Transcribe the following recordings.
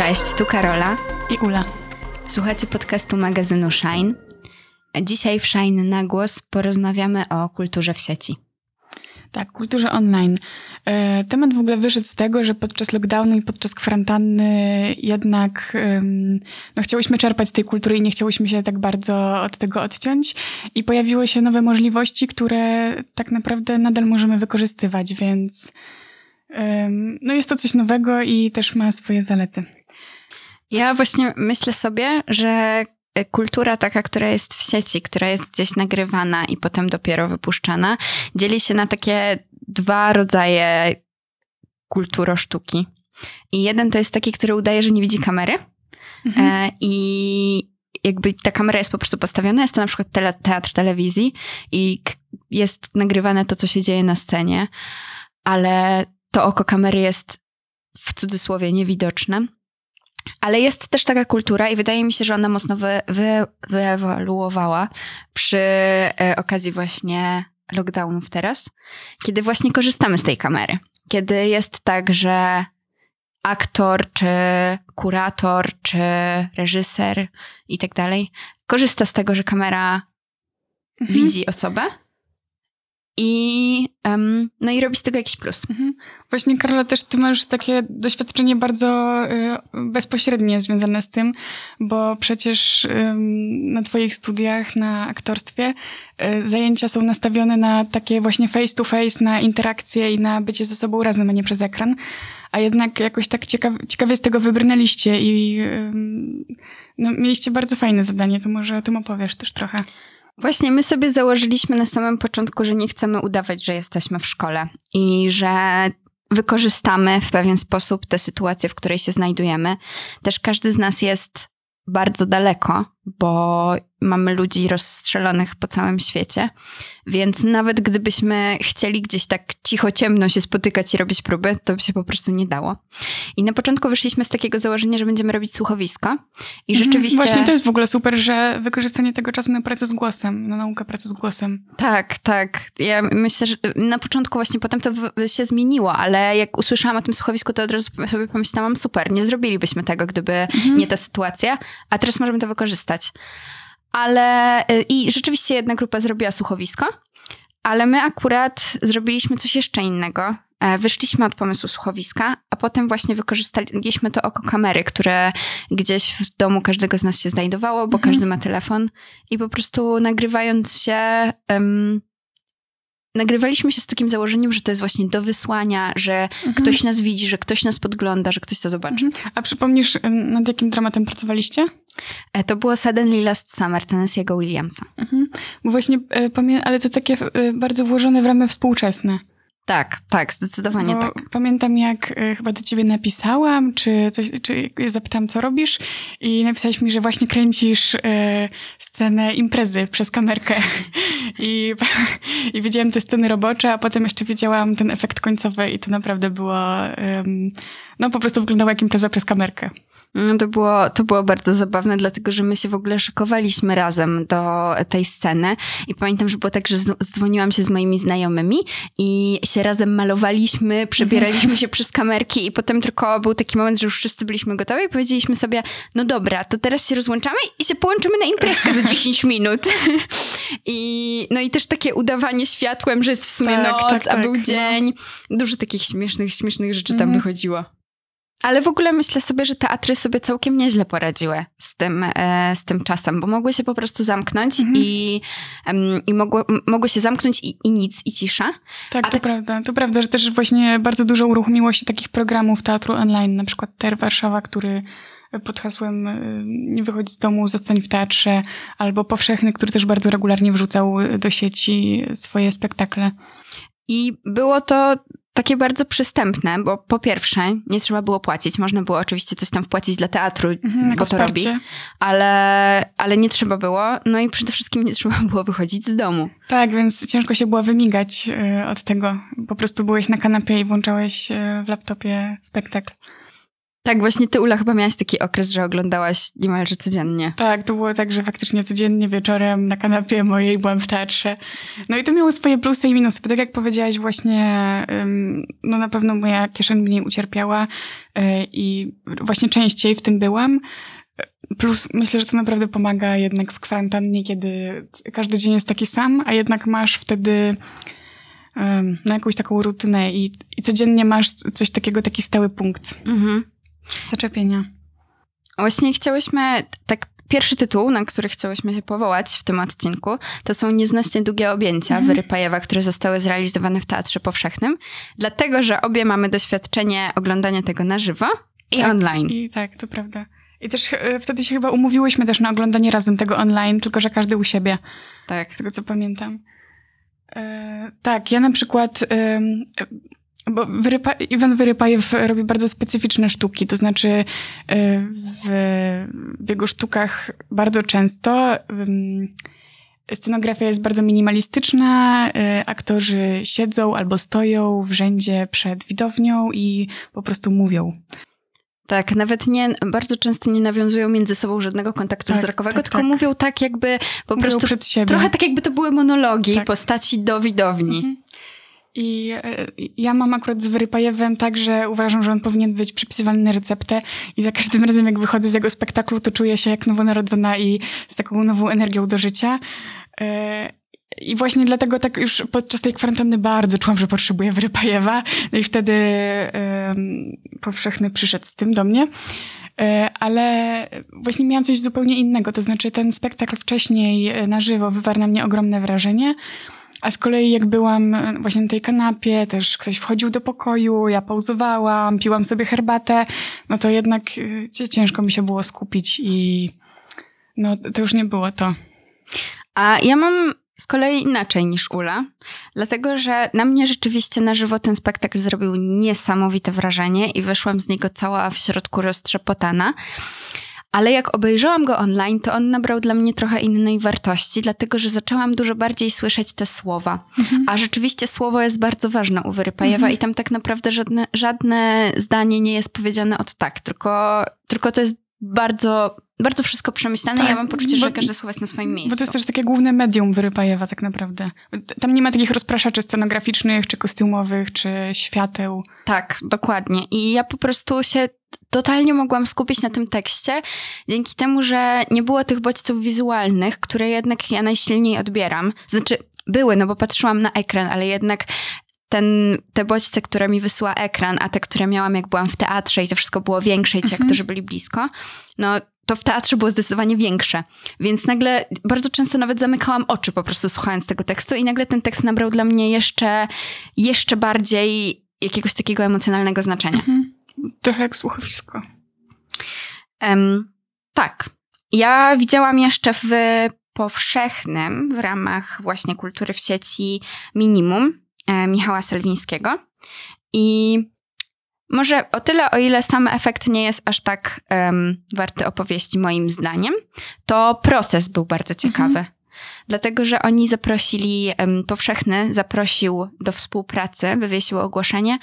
Cześć, tu Karola i Ula. Słuchacie podcastu magazynu Shine. Dzisiaj w Shine na głos porozmawiamy o kulturze w sieci. Tak, kulturze online. E, temat w ogóle wyszedł z tego, że podczas lockdownu i podczas kwarantanny jednak no, chciałyśmy czerpać z tej kultury i nie chciałyśmy się tak bardzo od tego odciąć. I pojawiły się nowe możliwości, które tak naprawdę nadal możemy wykorzystywać, więc no jest to coś nowego i też ma swoje zalety. Ja właśnie myślę sobie, że kultura taka, która jest w sieci, która jest gdzieś nagrywana i potem dopiero wypuszczana, dzieli się na takie dwa rodzaje kulturosztuki. I jeden to jest taki, który udaje, że nie widzi kamery mhm. e, i jakby ta kamera jest po prostu postawiona, jest to na przykład tele, teatr telewizji i jest nagrywane to, co się dzieje na scenie, ale to oko kamery jest w cudzysłowie niewidoczne. Ale jest też taka kultura i wydaje mi się, że ona mocno wy, wy, wyewoluowała przy e, okazji właśnie lockdownów teraz, kiedy właśnie korzystamy z tej kamery. Kiedy jest tak, że aktor, czy kurator, czy reżyser i tak dalej korzysta z tego, że kamera mhm. widzi osobę i, um, no i robi z tego jakiś plus. Mhm. Właśnie, Karola, też ty masz takie doświadczenie bardzo y, bezpośrednie związane z tym, bo przecież y, na twoich studiach na aktorstwie y, zajęcia są nastawione na takie właśnie face to face, na interakcję i na bycie ze sobą razem, a nie przez ekran. A jednak jakoś tak ciekawie, ciekawie z tego wybrnęliście i no, mieliście bardzo fajne zadanie, to może o tym opowiesz też trochę. Właśnie my sobie założyliśmy na samym początku, że nie chcemy udawać, że jesteśmy w szkole i że wykorzystamy w pewien sposób tę sytuację, w której się znajdujemy. Też każdy z nas jest bardzo daleko, bo mamy ludzi rozstrzelonych po całym świecie, więc nawet gdybyśmy chcieli gdzieś tak cicho, ciemno się spotykać i robić próby, to by się po prostu nie dało. I na początku wyszliśmy z takiego założenia, że będziemy robić słuchowisko i mhm. rzeczywiście... Właśnie to jest w ogóle super, że wykorzystanie tego czasu na pracę z głosem, na naukę pracy z głosem. Tak, tak. Ja myślę, że na początku właśnie potem to się zmieniło, ale jak usłyszałam o tym słuchowisku, to od razu sobie pomyślałam, super, nie zrobilibyśmy tego, gdyby mhm. nie ta sytuacja, a teraz możemy to wykorzystać ale y, i rzeczywiście jedna grupa zrobiła słuchowisko, ale my akurat zrobiliśmy coś jeszcze innego. E, wyszliśmy od pomysłu słuchowiska, a potem właśnie wykorzystaliśmy to oko kamery, które gdzieś w domu każdego z nas się znajdowało, bo mhm. każdy ma telefon i po prostu nagrywając się um, nagrywaliśmy się z takim założeniem, że to jest właśnie do wysłania, że mhm. ktoś nas widzi, że ktoś nas podgląda, że ktoś to zobaczy. Mhm. A przypomnisz, nad jakim dramatem pracowaliście? E, to było Suddenly Last Summer Tennessee'ego Williamsa. Mhm. Bo właśnie, e, ale to takie e, bardzo włożone w ramy współczesne. Tak, tak, zdecydowanie Bo tak. Pamiętam, jak chyba do ciebie napisałam, czy coś, czy zapytałam, co robisz, i napisałeś mi, że właśnie kręcisz y, scenę imprezy przez kamerkę. I, I widziałam te sceny robocze, a potem jeszcze widziałam ten efekt końcowy, i to naprawdę było. Y, no, po prostu wyglądało jak impreza przez kamerkę. No, to było, to było bardzo zabawne, dlatego że my się w ogóle szykowaliśmy razem do tej sceny i pamiętam, że było tak, że zdzwoniłam się z moimi znajomymi i się razem malowaliśmy, przebieraliśmy się przez kamerki i potem tylko był taki moment, że już wszyscy byliśmy gotowi i powiedzieliśmy sobie, no dobra, to teraz się rozłączamy i się połączymy na imprezkę za 10 minut. I, no i też takie udawanie światłem, że jest w sumie tak, noc, tak, tak, a był no. dzień. Dużo takich śmiesznych, śmiesznych rzeczy tam mhm. wychodziło. Ale w ogóle myślę sobie, że teatry sobie całkiem nieźle poradziły z tym, e, z tym czasem, bo mogły się po prostu zamknąć mhm. i, i mogło, mogły się zamknąć i, i nic, i cisza. Tak, A to tak... prawda. To prawda, że też właśnie bardzo dużo uruchomiło się takich programów teatru online, na przykład TER Warszawa, który pod hasłem e, nie wychodź z domu, zostań w teatrze, albo Powszechny, który też bardzo regularnie wrzucał do sieci swoje spektakle. I było to takie bardzo przystępne, bo po pierwsze nie trzeba było płacić. Można było oczywiście coś tam wpłacić dla teatru, mhm, bo to robi, ale, ale nie trzeba było. No i przede wszystkim nie trzeba było wychodzić z domu. Tak, więc ciężko się było wymigać e, od tego. Po prostu byłeś na kanapie i włączałeś e, w laptopie spektakl. Tak, właśnie ty, Ula, chyba miałaś taki okres, że oglądałaś niemalże codziennie. Tak, to było tak, że faktycznie codziennie wieczorem na kanapie mojej byłam w teatrze. No i to miało swoje plusy i minusy, bo tak jak powiedziałaś właśnie, no na pewno moja kieszeń mniej ucierpiała y, i właśnie częściej w tym byłam. Plus myślę, że to naprawdę pomaga jednak w kwarantannie, kiedy każdy dzień jest taki sam, a jednak masz wtedy um, no, jakąś taką rutynę i, i codziennie masz coś takiego, taki stały punkt mhm. Zaczepienia. Właśnie chciałyśmy, tak pierwszy tytuł, na który chciałyśmy się powołać w tym odcinku, to są nieznośnie długie objęcia mhm. Wyrypajewa, które zostały zrealizowane w Teatrze Powszechnym, dlatego, że obie mamy doświadczenie oglądania tego na żywo i tak, online. I tak, to prawda. I też e, wtedy się chyba umówiłyśmy też na oglądanie razem tego online, tylko że każdy u siebie. Tak. Z tego co pamiętam. E, tak, ja na przykład. Bo Wyrypa, Iwan Wyrypajew robi bardzo specyficzne sztuki, to znaczy e, w, w jego sztukach bardzo często scenografia jest bardzo minimalistyczna, e, aktorzy siedzą albo stoją w rzędzie przed widownią i po prostu mówią. Tak, nawet nie, bardzo często nie nawiązują między sobą żadnego kontaktu tak, wzrokowego, tak, tylko tak. mówią tak jakby po mówią prostu przed siebie. trochę tak jakby to były monologi tak. postaci do widowni. Mhm. I e, ja mam akurat z Wyrypajewem tak, że uważam, że on powinien być przypisywany na receptę i za każdym razem jak wychodzę z jego spektaklu, to czuję się jak nowonarodzona i z taką nową energią do życia. E, i właśnie dlatego tak już podczas tej kwarantanny bardzo czułam, że potrzebuję Wyrypajewa. No i wtedy powszechny przyszedł z tym do mnie. E, ale właśnie miałam coś zupełnie innego. To znaczy ten spektakl wcześniej na żywo wywarł na mnie ogromne wrażenie. A z kolei jak byłam e, właśnie na tej kanapie, też ktoś wchodził do pokoju, ja pauzowałam, piłam sobie herbatę, no to jednak ciężko mi się było skupić i no to już nie było to. A ja mam z kolei inaczej niż Ula, dlatego że na mnie rzeczywiście na żywo ten spektakl zrobił niesamowite wrażenie i wyszłam z niego cała w środku roztrzepotana. Ale jak obejrzałam go online, to on nabrał dla mnie trochę innej wartości, dlatego że zaczęłam dużo bardziej słyszeć te słowa. Mhm. A rzeczywiście słowo jest bardzo ważne u Wyrypajewa mhm. i tam tak naprawdę żadne, żadne zdanie nie jest powiedziane od tak, tylko, tylko to jest bardzo, bardzo wszystko przemyślane. Tak, ja mam poczucie, bo, że każde słowo jest na swoim miejscu. Bo to jest też takie główne medium Wyrypajewa tak naprawdę. Tam nie ma takich rozpraszaczy scenograficznych, czy kostiumowych, czy świateł. Tak, dokładnie. I ja po prostu się totalnie mogłam skupić na tym tekście, dzięki temu, że nie było tych bodźców wizualnych, które jednak ja najsilniej odbieram. Znaczy, były, no bo patrzyłam na ekran, ale jednak ten, te bodźce, które mi wysyła ekran, a te, które miałam jak byłam w teatrze i to wszystko było większe i ci mhm. aktorzy byli blisko, no to w teatrze było zdecydowanie większe. Więc nagle bardzo często nawet zamykałam oczy po prostu słuchając tego tekstu i nagle ten tekst nabrał dla mnie jeszcze, jeszcze bardziej jakiegoś takiego emocjonalnego znaczenia. Mhm. Trochę jak słuchowisko. Um, tak. Ja widziałam jeszcze w powszechnym w ramach właśnie kultury w sieci minimum E, Michała Selwińskiego. I może o tyle, o ile sam efekt nie jest aż tak um, warty opowieści, moim zdaniem, to proces był bardzo ciekawy. Mhm. Dlatego, że oni zaprosili, um, powszechny zaprosił do współpracy, wywiesił ogłoszenie,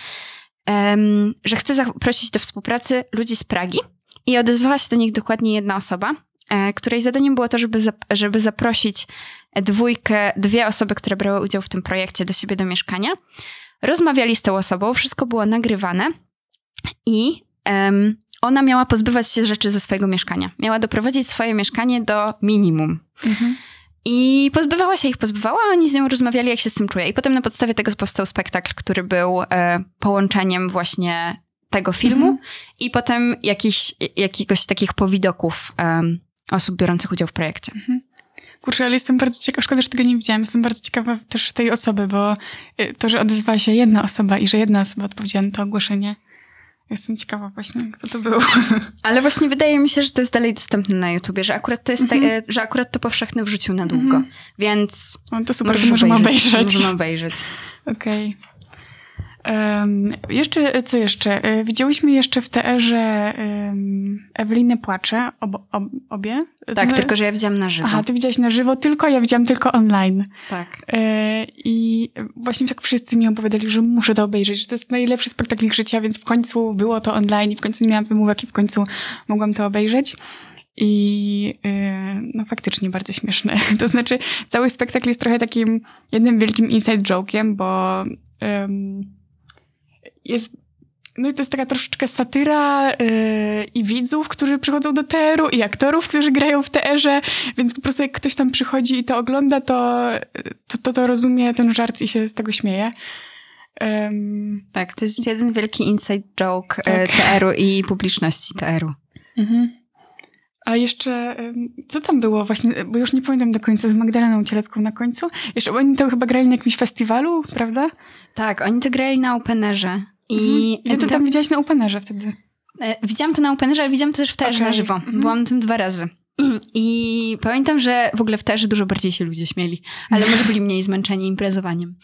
że chce zaprosić do współpracy ludzi z Pragi. I odezwała się do nich dokładnie jedna osoba, e, której zadaniem było to, żeby, zap żeby zaprosić dwójkę, dwie osoby, które brały udział w tym projekcie do siebie do mieszkania. Rozmawiali z tą osobą, wszystko było nagrywane i um, ona miała pozbywać się rzeczy ze swojego mieszkania. Miała doprowadzić swoje mieszkanie do minimum. Mhm. I pozbywała się ich, pozbywała, a oni z nią rozmawiali, jak się z tym czuje. I potem na podstawie tego powstał spektakl, który był e, połączeniem właśnie tego filmu mhm. i potem jakiś, jakiegoś takich powidoków um, osób biorących udział w projekcie. Mhm. Kurczę, ale jestem bardzo ciekawa, szkoda, że tego nie widziałam. Jestem bardzo ciekawa też tej osoby, bo y, to, że odezwała się jedna osoba i że jedna osoba odpowiedziała na to ogłoszenie, Jestem ciekawa właśnie, kto to był. Ale właśnie wydaje mi się, że to jest dalej dostępne na YouTubie, że akurat to jest, mm -hmm. że akurat to powszechny wrzucił na długo, mm -hmm. więc... No to super, to możemy obejrzeć. Możemy obejrzeć. Okej. Um, jeszcze, co jeszcze? E, widziałyśmy jeszcze w TR-ze um, Ewelinę Płacze, ob, ob, obie. Tak, tylko że ja widziałam na żywo. Aha, ty widziałaś na żywo tylko, ja widziałam tylko online. Tak. E, I właśnie tak wszyscy mi opowiadali, że muszę to obejrzeć, że to jest najlepszy spektakl ich życia, więc w końcu było to online i w końcu nie miałam wymówek i w końcu mogłam to obejrzeć. I no faktycznie bardzo śmieszne. To znaczy, cały spektakl jest trochę takim jednym wielkim inside joke'iem, bo jest no i to jest taka troszeczkę satyra yy, i widzów, którzy przychodzą do teru i aktorów, którzy grają w teerze, więc po prostu jak ktoś tam przychodzi i to ogląda, to to, to, to rozumie ten żart i się z tego śmieje. Um, tak, to jest jeden wielki inside joke e, tak. teru i publiczności teru. Mhm. A jeszcze, co tam było właśnie, bo już nie pamiętam do końca, z Magdaleną Cielecką na końcu. Jeszcze oni to chyba grali na jakimś festiwalu, prawda? Tak, oni to grali na Openerze. I mhm. Ty tam widziałaś na Openerze wtedy? E, widziałam to na Openerze, ale widziałam to też w teatrze okay. na żywo. Mhm. Byłam tym dwa razy. I pamiętam, że w ogóle w teatrze dużo bardziej się ludzie śmieli, ale może byli mniej zmęczeni imprezowaniem.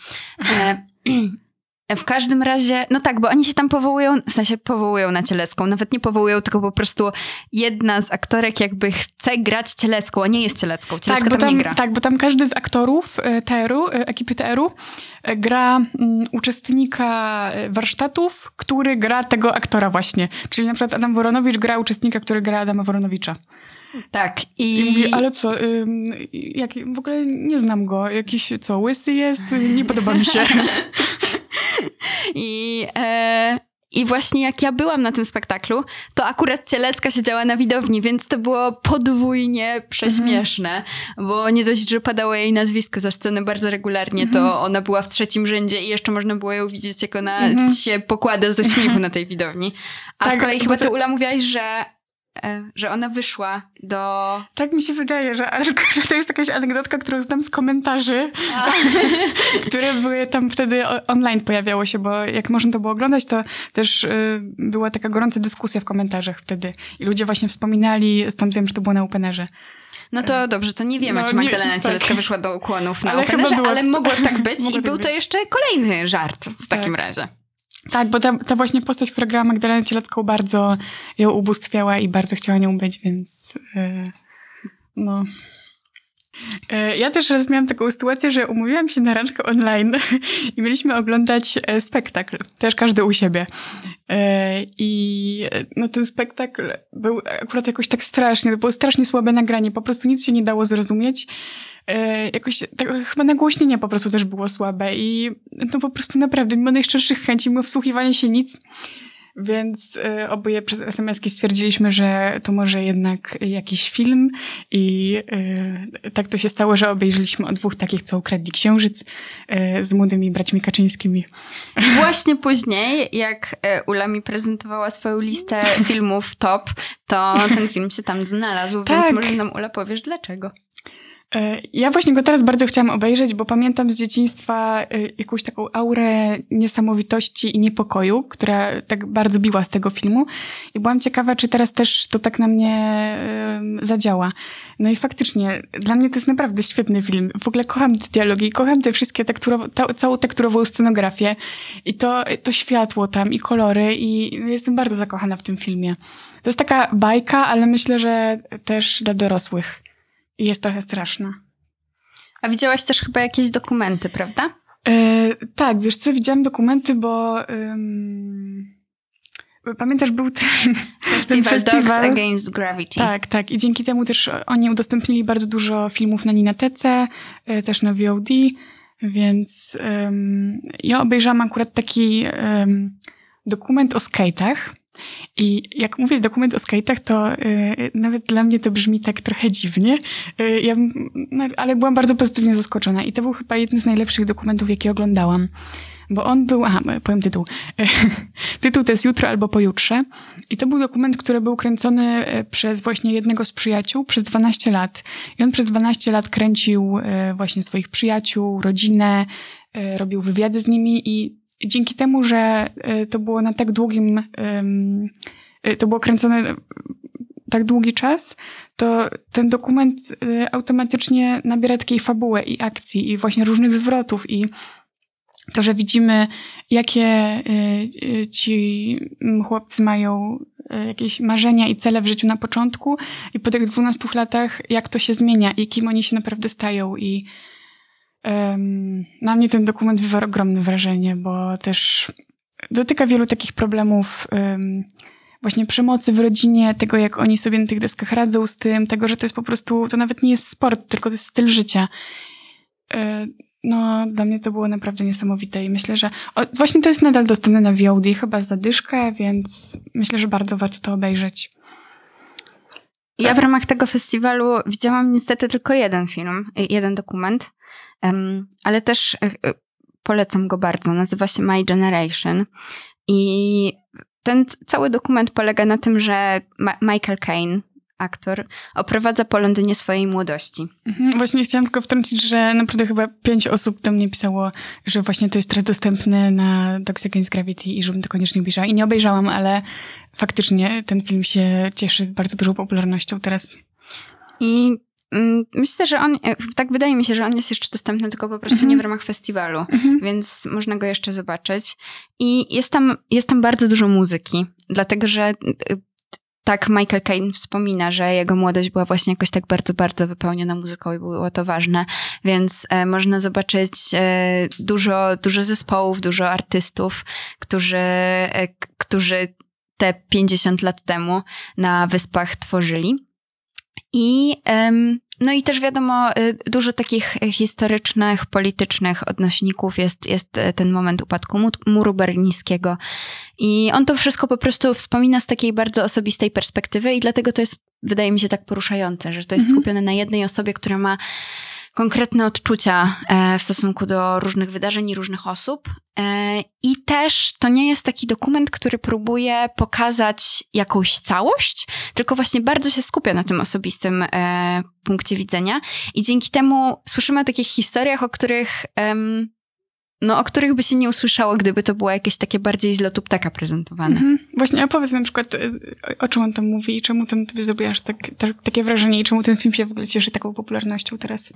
W każdym razie, no tak, bo oni się tam powołują, w sensie powołują na Cielecką. Nawet nie powołują, tylko po prostu jedna z aktorek jakby chce grać Cielecką, a nie jest Cielecką. Cielecka tak, bo tam, tam nie gra. Tak, bo tam każdy z aktorów e, TR-u, e, ekipy TR-u e, gra um, uczestnika warsztatów, który gra tego aktora właśnie. Czyli na przykład Adam Woronowicz gra uczestnika, który gra Adama Woronowicza. Tak. I, I mówi, ale co, ym, jak, w ogóle nie znam go. Jakiś, co, łysy jest? Nie podoba mi się. I, e, I właśnie jak ja byłam na tym spektaklu, to akurat Cielecka siedziała na widowni, więc to było podwójnie prześmieszne, mhm. bo nie dość, że padało jej nazwisko za scenę bardzo regularnie, to mhm. ona była w trzecim rzędzie i jeszcze można było ją widzieć, jak ona mhm. się pokłada ze śmiechu na tej widowni. A tak, z kolei chyba to... ty Ula mówiłaś, że że ona wyszła do... Tak mi się wydaje, że, że to jest jakaś anegdotka, którą znam z komentarzy, które były tam wtedy online pojawiało się, bo jak można to było oglądać, to też y, była taka gorąca dyskusja w komentarzach wtedy i ludzie właśnie wspominali, stąd wiem, że to było na Openerze. No to dobrze, to nie wiemy, no, czy Magdalena nie, Cielecka tak. wyszła do ukłonów na ale Openerze, ale mogło tak być i był tak to jeszcze kolejny żart w takim tak. razie. Tak, bo ta, ta właśnie postać, która grała Magdalenę Cielecką bardzo ją ubóstwiała i bardzo chciała nią być, więc yy, no... E, ja też raz miałam taką sytuację, że umówiłam się na randkę online i mieliśmy oglądać e, spektakl, też każdy u siebie. I no ten spektakl był akurat jakoś tak strasznie, to było strasznie słabe nagranie, po prostu nic się nie dało zrozumieć. E, jakoś tak, chyba nagłośnienie po prostu też było słabe i to po prostu naprawdę, mimo najszczerszych chęci, mimo wsłuchiwania się nic, więc y, oboje przez SMS-ki stwierdziliśmy, że to może jednak jakiś film i y, tak to się stało, że obejrzeliśmy o dwóch takich, co ukradli księżyc z młodymi braćmi Kaczyńskimi. Właśnie później, jak Ula mi prezentowała swoją listę filmów top, to ten film się tam znalazł, tak. więc może nam Ula powiesz dlaczego. E, ja właśnie go teraz bardzo chciałam obejrzeć, bo pamiętam z dzieciństwa e, jakąś taką aurę niesamowitości i niepokoju, która tak bardzo biła z tego filmu. I byłam ciekawa, czy teraz też to tak na mnie zadziała. No i faktycznie, dla mnie to jest naprawdę świetny film. W ogóle kocham te dialogi, kocham te wszystkie tekturowe, ta, całą tekturową scenografię i to, to światło tam i kolory i jestem bardzo zakochana w tym filmie. To jest taka bajka, ale myślę, że też dla dorosłych jest trochę straszna. A widziałaś też chyba jakieś dokumenty, prawda? E, tak, wiesz co, widziałam dokumenty, bo pamiętasz, był ten festival, ten festiwal Dogs Against Gravity. Tak, tak. I dzięki temu też oni udostępnili bardzo dużo filmów na Ninatece, e, też na VOD, więc ja obejrzałam akurat taki dokument o skate'ach. I jak mówię dokument o skate'ach, to y, nawet dla mnie to brzmi tak trochę dziwnie, y, ja, no, ale byłam bardzo pozytywnie zaskoczona i to był chyba jeden z najlepszych dokumentów, jakie oglądałam. Bo on był, aha, powiem tytuł. tytuł to jest Jutro albo Pojutrze. I to był dokument, który był kręcony y, przez właśnie jednego z przyjaciół przez 12 lat. I on przez 12 lat kręcił y, właśnie swoich przyjaciół, rodzinę, y, robił wywiady z nimi i dzięki temu, że e, to było na tak długim, e, to było kręcone tak długi czas, to ten dokument automatycznie nabiera takiej fabuły i akcji i właśnie różnych zwrotów i to, że widzimy, jakie y, ci chłopcy mają jakieś marzenia i cele w życiu na początku i po tych 12 latach, jak to się zmienia i kim oni się naprawdę stają i na mnie ten dokument wywarł ogromne wrażenie, bo też dotyka wielu takich problemów właśnie przemocy w rodzinie, tego jak oni sobie na tych deskach radzą z tym, tego, że to jest po prostu, to nawet nie jest sport, tylko to jest styl życia. E, no, dla mnie to było naprawdę niesamowite i myślę, że o, właśnie to jest nadal dostępne na VOD, chyba za dyszkę, więc myślę, że bardzo warto to obejrzeć. Ja w ramach tego festiwalu widziałam niestety tylko jeden film, jeden dokument, ale też e, e, polecam go bardzo. Nazywa się My Generation i ten cały dokument polega na tym, że Ma Michael Caine, aktor, oprowadza po Londynie swojej młodości. Mhm, właśnie chciałam tylko wtrącić, że naprawdę chyba pięć osób do mnie pisało, że właśnie to jest teraz dostępne na Dogs Against Gravity i żebym to koniecznie obejrzała. I nie obejrzałam, ale faktycznie ten film się cieszy bardzo dużą popularnością teraz. I Myślę, że on, e, tak wydaje mi się, że on jest jeszcze dostępny tylko po prostu mm -hmm. nie w ramach festiwalu, mm -hmm. więc można go jeszcze zobaczyć. I jest tam, jest tam bardzo dużo muzyki, dlatego że y, tak Michael Caine wspomina, że jego młodość była właśnie jakoś tak bardzo, bardzo wypełniona muzyką i było to ważne, więc e, można zobaczyć e, dużo, dużo zespołów, dużo artystów, którzy, e, którzy te 50 lat temu na wyspach tworzyli. I no i też wiadomo, y, dużo takich historycznych, politycznych odnośników jest, jest y, ten moment upadku muru berlińskiego. I on to wszystko po prostu wspomina z takiej bardzo osobistej perspektywy i dlatego to jest, wydaje mi się, tak poruszające, że to jest mhm. skupione na jednej osobie, która ma konkretne odczucia e, w stosunku do różnych wydarzeń i różnych osób. E, I też to nie jest taki dokument, który próbuje pokazać jakąś całość, tylko właśnie bardzo się skupia na tym osobistym e, punkcie widzenia. I dzięki temu słyszymy o takich historiach, o których no, o których by się nie usłyszało, gdyby to było jakieś takie bardziej z lotu ptaka prezentowane. Mhm. Właśnie, opowiedz na przykład, y, o czym on tam mówi i czemu ten tobie zrobiłaś tak, tak, takie wrażenie i czemu ten film się w ogóle cieszy taką popularnością teraz?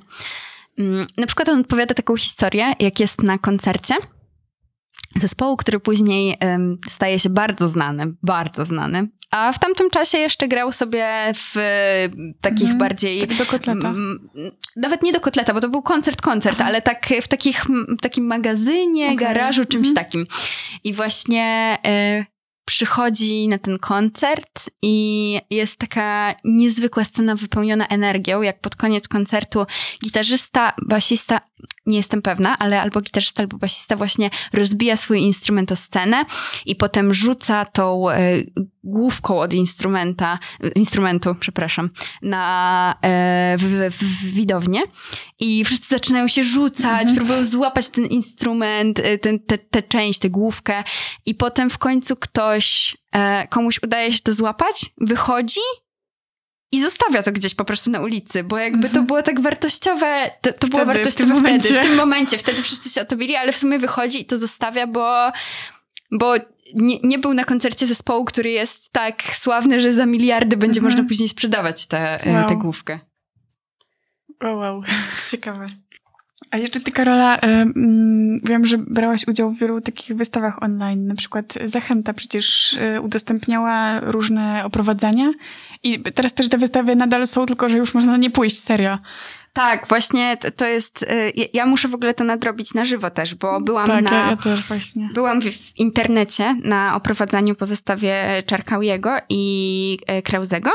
Mm, na przykład on opowiada taką historię, jak jest na koncercie zespołu, który później um, staje się bardzo znany, bardzo znany. A w tamtym czasie jeszcze grał sobie w takich mhm, bardziej. Tak do kotleta. M, nawet nie do kotleta, bo to był koncert, koncert, ale tak w takich, takim magazynie, okay. garażu, czymś mhm. takim. I właśnie. Y przychodzi na ten koncert i jest taka niezwykła scena wypełniona energią, jak pod koniec koncertu gitarzysta, basista, nie jestem pewna, ale albo gitarzysta, albo basista właśnie rozbija swój instrument o scenę i potem rzuca tą e, główką od instrumenta, instrumentu, przepraszam, na, e, w, w, w widownię i wszyscy zaczynają się rzucać, mhm. próbują złapać ten instrument, e, ten, tę te, te część, tę główkę i potem w końcu ktoś, e, komuś udaje się to złapać, wychodzi i zostawia to gdzieś po prostu na ulicy, bo jakby to mhm. było tak wartościowe, to, to wtedy, było wartościowe w wtedy, w tym momencie, wtedy wszyscy się o to bili, ale w sumie wychodzi i to zostawia, bo, bo nie, nie był na koncercie zespołu, który jest tak sławny, że za miliardy będzie mhm. można później sprzedawać tę wow. główkę. O wow, ciekawe. A jeszcze ty, Karola, mm, wiem, że brałaś udział w wielu takich wystawach online. Na przykład Zachęta przecież y, udostępniała różne oprowadzania i teraz też te wystawy nadal są, tylko że już można na nie pójść, serio. Tak, właśnie to, to jest. Y, ja muszę w ogóle to nadrobić na żywo też, bo byłam tak, na. Ja, ja też właśnie. Byłam w, w internecie na oprowadzaniu po wystawie Czarkaujego i Kreuzego.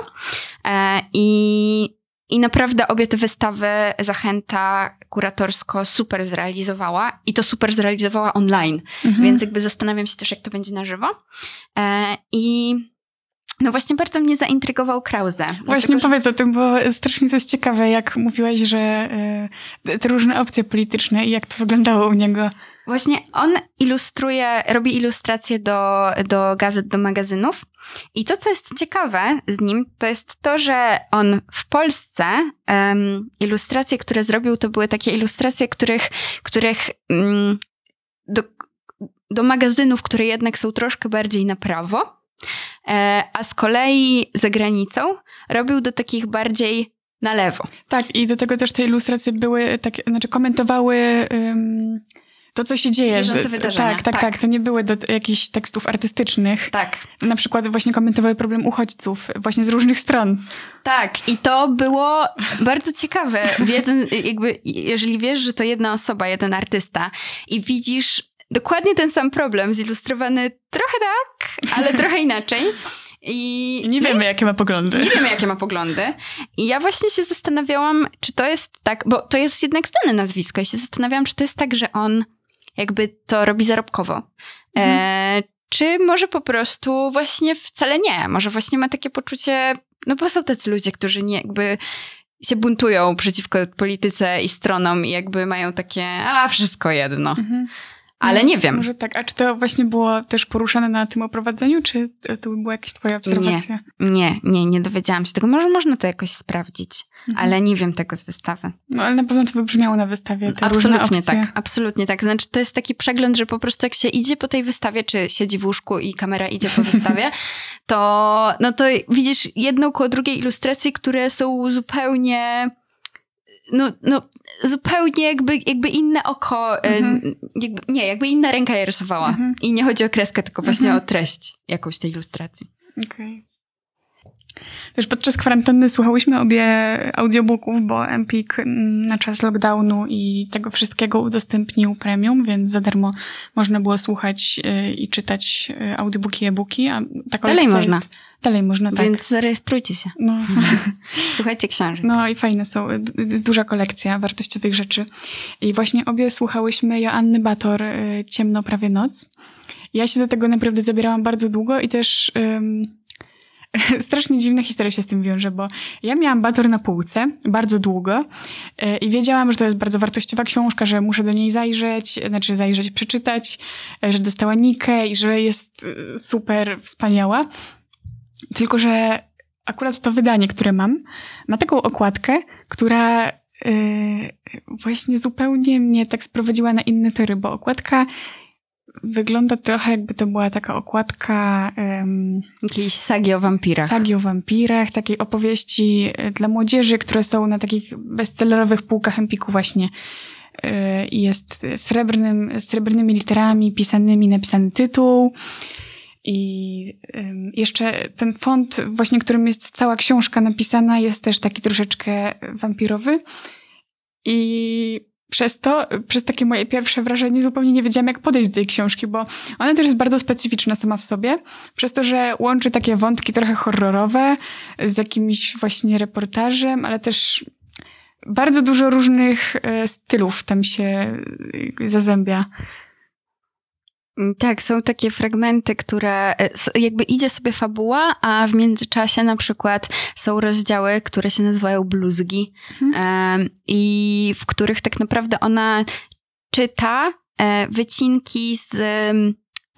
E, I i naprawdę obie te wystawy Zachęta kuratorsko super zrealizowała i to super zrealizowała online. Mhm. Więc jakby zastanawiam się też, jak to będzie na żywo. E, I no właśnie bardzo mnie zaintrygował Krause. Właśnie dlatego, powiedz o tym, bo strasznie to jest ciekawe, jak mówiłaś, że y, te różne opcje polityczne i jak to wyglądało u niego. Właśnie on ilustruje, robi ilustracje do, do gazet, do magazynów. I to, co jest ciekawe z nim, to jest to, że on w Polsce um, ilustracje, które zrobił, to były takie ilustracje, których, których um, do, do magazynów, które jednak są troszkę bardziej na prawo. E, a z kolei za granicą robił do takich bardziej na lewo. Tak, i do tego też te ilustracje były, tak, znaczy komentowały. Um to, co się dzieje. Bieżące wydarzenia, Tak, tak, tak. tak. To nie były do jakichś tekstów artystycznych. Tak. Na przykład właśnie komentowały problem uchodźców właśnie z różnych stron. Tak, i to było bardzo ciekawe. Wiedzy, jakby, jeżeli wiesz, że to jedna osoba, jeden artysta i widzisz dokładnie ten sam problem, zilustrowany trochę tak, ale trochę inaczej. I I nie wiemy, jakie ma poglądy. nie wiemy, jakie ma poglądy. I ja właśnie się zastanawiałam, czy to jest tak, bo to jest jednak znane nazwisko. I się zastanawiałam, czy to jest tak, że on jakby to robi zarobkowo. E, czy może po prostu właśnie wcale nie. Może właśnie ma takie poczucie, no bo są tacy ludzie, którzy nie jakby się buntują przeciwko polityce i stronom i jakby mają takie, a wszystko jedno. Mhm. Ale No, nie wiem. Może tak. A czy to właśnie było też poruszane na tym oprowadzeniu, czy to była jakaś twoja obserwacja? Nie, nie, nie dowiedziałam się tego. Może można to jakoś sprawdzić, Mhm. ale nie wiem tego z wystawy. No ale na pewno to wybrzmiało na wystawie, te Absolutnie tak, absolutnie tak. Znaczy, to jest taki przegląd, że po prostu jak się idzie po tej wystawie, czy siedzi w łóżku i kamera idzie po wystawie, to, no to widzisz jedną koło drugiej ilustracji, które są zupełnie. No, no, zupełnie jakby, jakby inne oko, e, Mhm. jakby, nie, jakby inna ręka je rysowała. Mhm. I nie chodzi o kreskę, tylko właśnie Mhm. o treść jakąś tej ilustracji. Okej. Też podczas kwarantanny słuchałyśmy obie audiobooków, bo Empik mm, na czas lockdownu i tego wszystkiego udostępnił premium, więc za darmo można było słuchać y, i czytać y, audiobooki i e-booki, a ta Dalej można. Jest, dalej można, tak. Więc zarejestrujcie się. No. Słuchajcie książek. no i fajne są, jest duża kolekcja wartościowych rzeczy. I właśnie obie słuchałyśmy Joanny Bator, y, Ciemno prawie noc. Ja się do tego naprawdę zabierałam bardzo długo i też... ym, Strasznie dziwna historia się z tym wiąże, bo ja miałam Bator na półce bardzo długo e, i wiedziałam, że to jest bardzo wartościowa książka, że muszę do niej zajrzeć, znaczy zajrzeć, przeczytać, e, że dostała Nikę i że jest e, super wspaniała. Tylko, że akurat to wydanie, które mam, ma taką okładkę, która e, właśnie zupełnie mnie tak sprowadziła na inne tory, bo okładka wygląda trochę jakby to była taka okładka... em, Jakiejś sagi o wampirach. Sagi o wampirach, takiej opowieści e, dla młodzieży, które są na takich bestsellerowych półkach Empiku właśnie. E, I jest srebrnym, srebrnymi literami pisanymi napisany tytuł. I jeszcze ten font, właśnie którym jest cała książka napisana, jest też taki troszeczkę wampirowy. I przez to, przez takie moje pierwsze wrażenie, zupełnie nie wiedziałam, jak podejść do tej książki, bo ona też jest bardzo specyficzna sama w sobie, przez to, że łączy takie wątki trochę horrorowe z jakimś właśnie reportażem, ale też bardzo dużo różnych e, stylów tam się e, zazębia. Mm, Tak, są takie fragmenty, które e, jakby idzie sobie fabuła, a w międzyczasie na przykład są rozdziały, które się nazywają bluzgi em, i w których tak naprawdę ona czyta e, wycinki z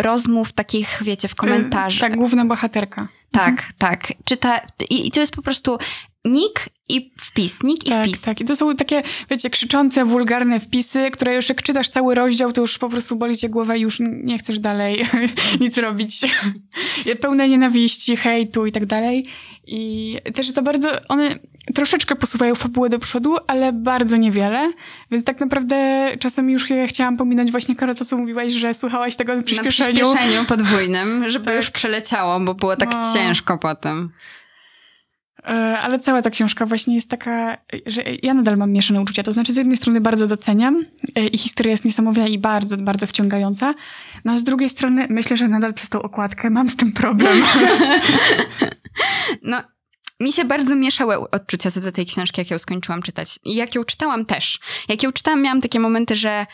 rozmów takich, wiecie, w komentarzach. E, Tak, główna bohaterka. tak, tak. Czyta i, i to jest po prostu nick i wpis, nick i Tak, wpis. tak. I to są takie, wiecie, krzyczące, wulgarne wpisy, które już jak czytasz cały rozdział, to już po prostu boli cię głowa i już nie chcesz dalej nic robić. Pełne nienawiści, hejtu i tak dalej. I też to bardzo, one troszeczkę posuwają fabułę do przodu, ale bardzo niewiele. Więc tak naprawdę czasem już ja chciałam pominąć właśnie Karo, to co mówiłaś, że słuchałaś tego na przyspieszeniu. Na przyspieszeniu podwójnym, żeby Tak. już przeleciało, bo było tak No. ciężko potem. E, Ale cała ta książka właśnie jest taka, że ja nadal mam mieszane uczucia. To znaczy, z jednej strony bardzo doceniam e, i historia jest niesamowita i bardzo, bardzo wciągająca. No a z drugiej strony myślę, że nadal przez tą okładkę mam z tym problem. No, mi się bardzo mieszały odczucia co do tej książki, jak ją skończyłam czytać. I jak ją czytałam też. Jak ją czytałam, miałam takie momenty, że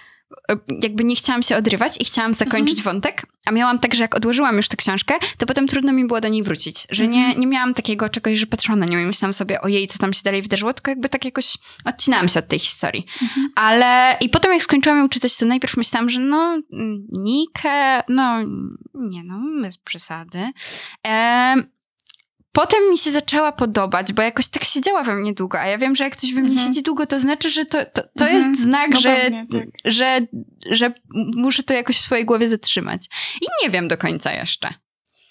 jakby nie chciałam się odrywać i chciałam zakończyć wątek, a miałam tak, że jak odłożyłam już tę książkę, to potem trudno mi było do niej wrócić. Że nie, nie miałam takiego czegoś, że patrzyłam na nią i myślałam sobie, ojej, co tam się dalej wydarzyło, tylko jakby tak jakoś odcinałam się od tej historii. Ale i potem jak skończyłam ją czytać, to najpierw myślałam, że no, Nikę, no, nie no, bez przesady. Em, Potem mi się zaczęła podobać, bo jakoś tak siedziała we mnie długo, a ja wiem, że jak coś we mnie Mhm. siedzi długo, to znaczy, że to, to, to Mhm. jest znak, No że, pewnie, tak. że, że muszę to jakoś w swojej głowie zatrzymać. I nie wiem do końca jeszcze.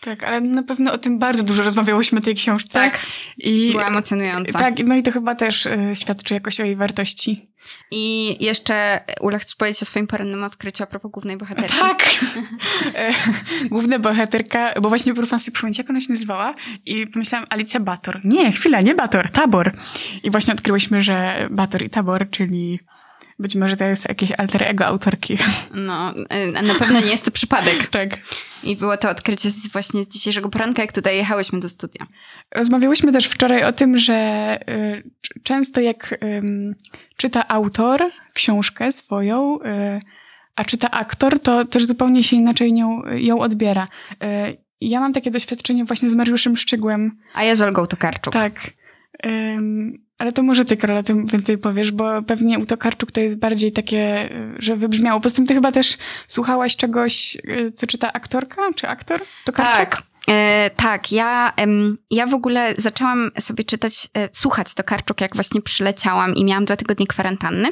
tak, ale na pewno o tym bardzo dużo rozmawiałyśmy tej książce. I była emocjonująca. tak, no i to chyba też e, świadczy jakoś o jej wartości. I jeszcze, Ula, chcesz powiedzieć o swoim porannym odkryciu a propos głównej bohaterki? Tak! Główna bohaterka, bo właśnie próbowałam sobie przypomnieć, jak ona się nazywała i pomyślałam Alicja Bator. Nie, chwila, nie Bator, Tabor. I właśnie odkryłyśmy, że Bator i Tabor, czyli być może to jest jakieś alter ego autorki. No, y, na pewno nie jest to przypadek. tak. I było to odkrycie z, właśnie z dzisiejszego poranka, jak tutaj jechałyśmy do studia. Rozmawiałyśmy też wczoraj o tym, że y, często jak czyta autor książkę swoją, y, a czyta aktor, to też zupełnie się inaczej nią, ją odbiera. Ja mam takie doświadczenie właśnie z Mariuszem Szczygłem. A ja z Olgą Tokarczuk. Tak. Ale to może ty, Karola, tym więcej powiesz, bo pewnie u Tokarczuk to jest bardziej takie, y, że wybrzmiało. Poza tym ty chyba też słuchałaś czegoś, y, co czyta aktorka czy aktor? Tokarczuk? Tak. E, tak, ja, em, ja w ogóle zaczęłam sobie czytać, e, słuchać Tokarczuk, jak właśnie przyleciałam i miałam dwa tygodnie kwarantanny.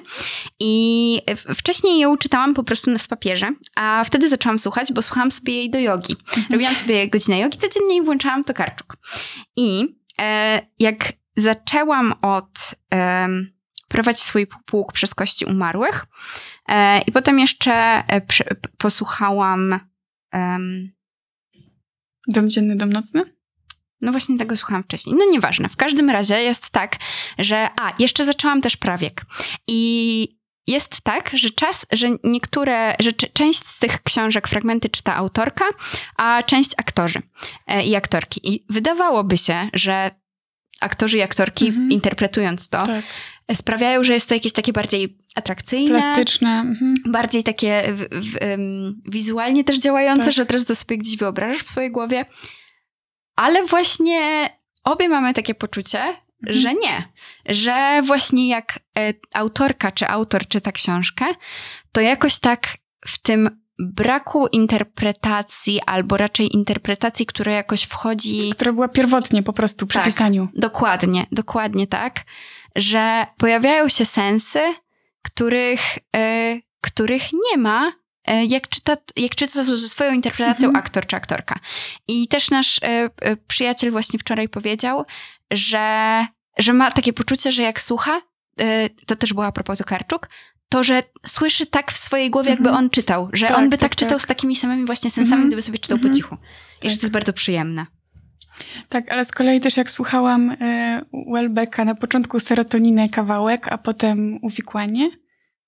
I w- wcześniej ją czytałam po prostu w papierze, a wtedy zaczęłam słuchać, bo słuchałam sobie jej do jogi. Robiłam sobie godzinę jogi codziennie i włączałam Tokarczuk. I e, jak zaczęłam od prowadzić swój pług przez kości umarłych e, i potem jeszcze e, posłuchałam em, Dom dzienny, dom nocny? no właśnie tego słuchałam wcześniej. No nieważne. W każdym razie jest tak, że... A, jeszcze zaczęłam też prawiek. I jest tak, że czas, że niektóre, że część z tych książek, fragmenty czyta autorka, a część aktorzy e, i aktorki. I wydawałoby się, że aktorzy i aktorki, Mhm. interpretując to, Tak. sprawiają, że jest to jakieś takie bardziej atrakcyjne, Plastyczne. Mhm. bardziej takie w, w, wizualnie też działające, Tak. że od razu to sobie gdzieś wyobrażasz w swojej głowie. Ale właśnie obie mamy takie poczucie, Mhm. że nie. Że właśnie jak e, autorka czy autor czyta książkę, to jakoś tak w tym braku interpretacji, albo raczej interpretacji, która jakoś wchodzi Która była pierwotnie po prostu przy Tak. pisaniu. Dokładnie, dokładnie tak, że pojawiają się sensy, których, e, których nie ma, e, jak czyta, jak czyta ze swoją interpretacją Mhm. aktor czy aktorka. I też nasz e, e, przyjaciel właśnie wczoraj powiedział, że, że ma takie poczucie, że jak słucha, to też była a propos Tokarczuk, to, że słyszy tak w swojej głowie, jakby Mhm. on czytał, że Tak, on by tak, tak, czytał tak. z takimi samymi właśnie sensami, Mhm. gdyby sobie czytał po Mhm. cichu. I że Tak. to jest bardzo przyjemne. Tak, ale z kolei też jak słuchałam e, Welbecka na początku serotoninę kawałek, a potem uwikłanie.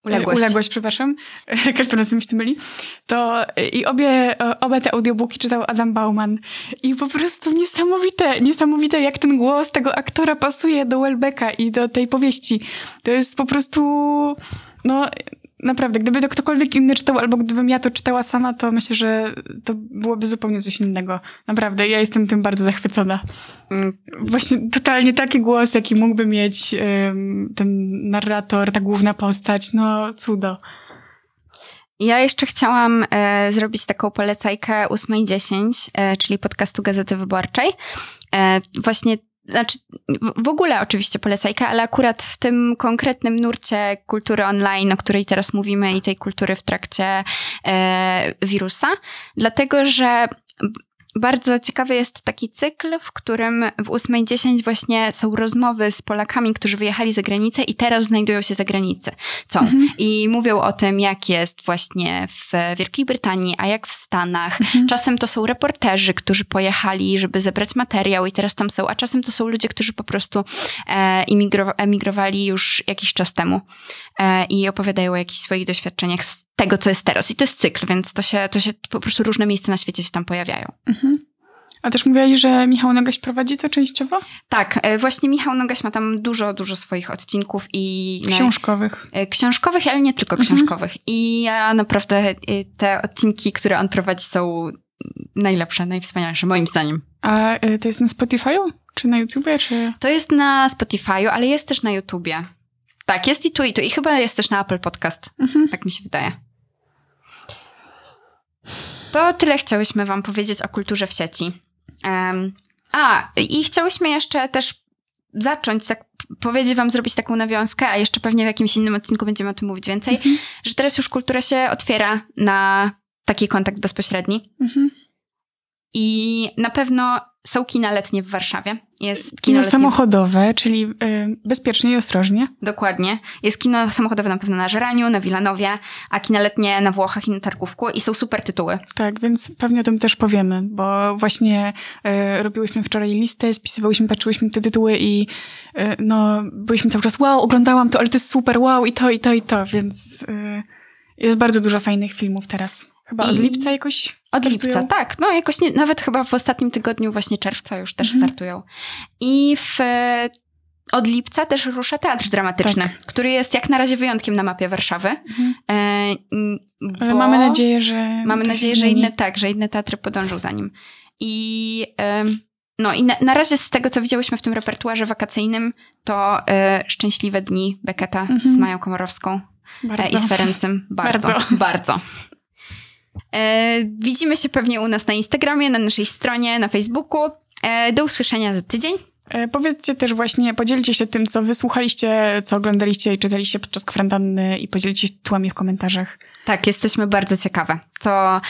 Uległość. Uległość, przepraszam. Każdy raz mi się myli. To e, i obie, obie te audiobooki czytał Adam Bauman. I po prostu niesamowite, niesamowite jak ten głos tego aktora pasuje do Welbecka i do tej powieści. To jest po prostu, no naprawdę, gdyby to ktokolwiek inny czytał, albo gdybym ja to czytała sama, to myślę, że to byłoby zupełnie coś innego. Naprawdę, ja jestem tym bardzo zachwycona. Mm, Właśnie totalnie taki głos, jaki mógłby mieć ten narrator, ta główna postać, no cudo. Ja jeszcze chciałam e, zrobić taką polecajkę 8.10, e, czyli podcastu Gazety Wyborczej. E, właśnie, znaczy w, ogóle oczywiście polecajkę, ale akurat w tym konkretnym nurcie kultury online, o której teraz mówimy i tej kultury w trakcie e, wirusa, dlatego że bardzo ciekawy jest taki cykl, w którym w 8.10 właśnie są rozmowy z Polakami, którzy wyjechali za granicę i teraz znajdują się za granicą. Co? Mhm. I mówią o tym, jak jest właśnie w Wielkiej Brytanii, a jak w Stanach. Mhm. Czasem to są reporterzy, którzy pojechali, żeby zebrać materiał i teraz tam są, a czasem to są ludzie, którzy po prostu e, imigro- emigrowali już jakiś czas temu e, i opowiadają o jakichś swoich doświadczeniach z tego, co jest teraz. I to jest cykl, więc to się, to się po prostu różne miejsca na świecie się tam pojawiają. Mhm. A też mówiłaś, że Michał Nogaś prowadzi to częściowo? Tak, e, właśnie Michał Nogaś ma tam dużo, dużo swoich odcinków i Książkowych. E, książkowych, ale nie tylko Mhm. książkowych. I ja naprawdę e, te odcinki, które on prowadzi, są najlepsze, najwspanialsze, moim zdaniem. A to jest na Spotify'u? Czy na YouTubie? Czy... To jest na Spotify'u, ale jest też na YouTubie. Tak, jest i tu, i tu. I chyba jest też na Apple Podcast. Mhm. Tak mi się wydaje. To tyle chciałyśmy Wam powiedzieć o kulturze w sieci. Em, a, i chciałyśmy jeszcze też zacząć, tak powiedzieć Wam, zrobić taką nawiązkę, a jeszcze pewnie w jakimś innym odcinku będziemy o tym mówić więcej, Mhm. że teraz już kultura się otwiera na taki kontakt bezpośredni. Mhm. I na pewno są kina letnie w Warszawie. Jest kino, Kino samochodowe, czyli y, bezpiecznie i ostrożnie. Dokładnie. Jest kino samochodowe na pewno na Żeraniu, na Wilanowie, a kina letnie na Włochach i na Targówku i są super tytuły. Tak, więc pewnie o tym też powiemy, bo właśnie y, robiłyśmy wczoraj listę, spisywałyśmy, patrzyłyśmy te tytuły i y, no, byliśmy cały czas wow, oglądałam to, ale to jest super, wow, i to, i to, i to, więc y, jest bardzo dużo fajnych filmów teraz. Chyba od I- lipca jakoś Od startują? lipca, tak. No jakoś nie, nawet chyba w ostatnim tygodniu właśnie czerwca już też Mhm. startują. I w, od lipca też rusza teatr dramatyczny, Tak. który jest jak na razie wyjątkiem na mapie Warszawy. Mhm. E, Ale mamy nadzieję, że Mamy nadzieję, że inne tak, że inne teatry podążą za nim. I em, no i na, na razie z tego, co widziałyśmy w tym repertuarze wakacyjnym, to e, Szczęśliwe Dni Beketa z Mhm. Mają Komorowską e, Bardzo. i z Ferencem. Bardzo. Bardzo. Bardzo. E, widzimy się pewnie u nas na Instagramie, na naszej stronie, na Facebooku. E, do usłyszenia za tydzień. E, Powiedzcie też właśnie, podzielcie się tym, co wysłuchaliście, co oglądaliście i czytaliście podczas kwarantanny i podzielcie się tytułami w komentarzach. Tak, jesteśmy bardzo ciekawe, co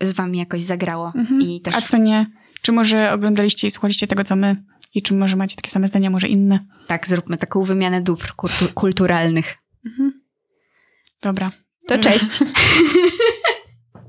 z wami jakoś zagrało. I też A co nie? Czy może oglądaliście i słuchaliście tego, co my? I czy może macie takie same zdania, może inne? tak, zróbmy taką wymianę dóbr kultu- kulturalnych. Dobra. To cześć.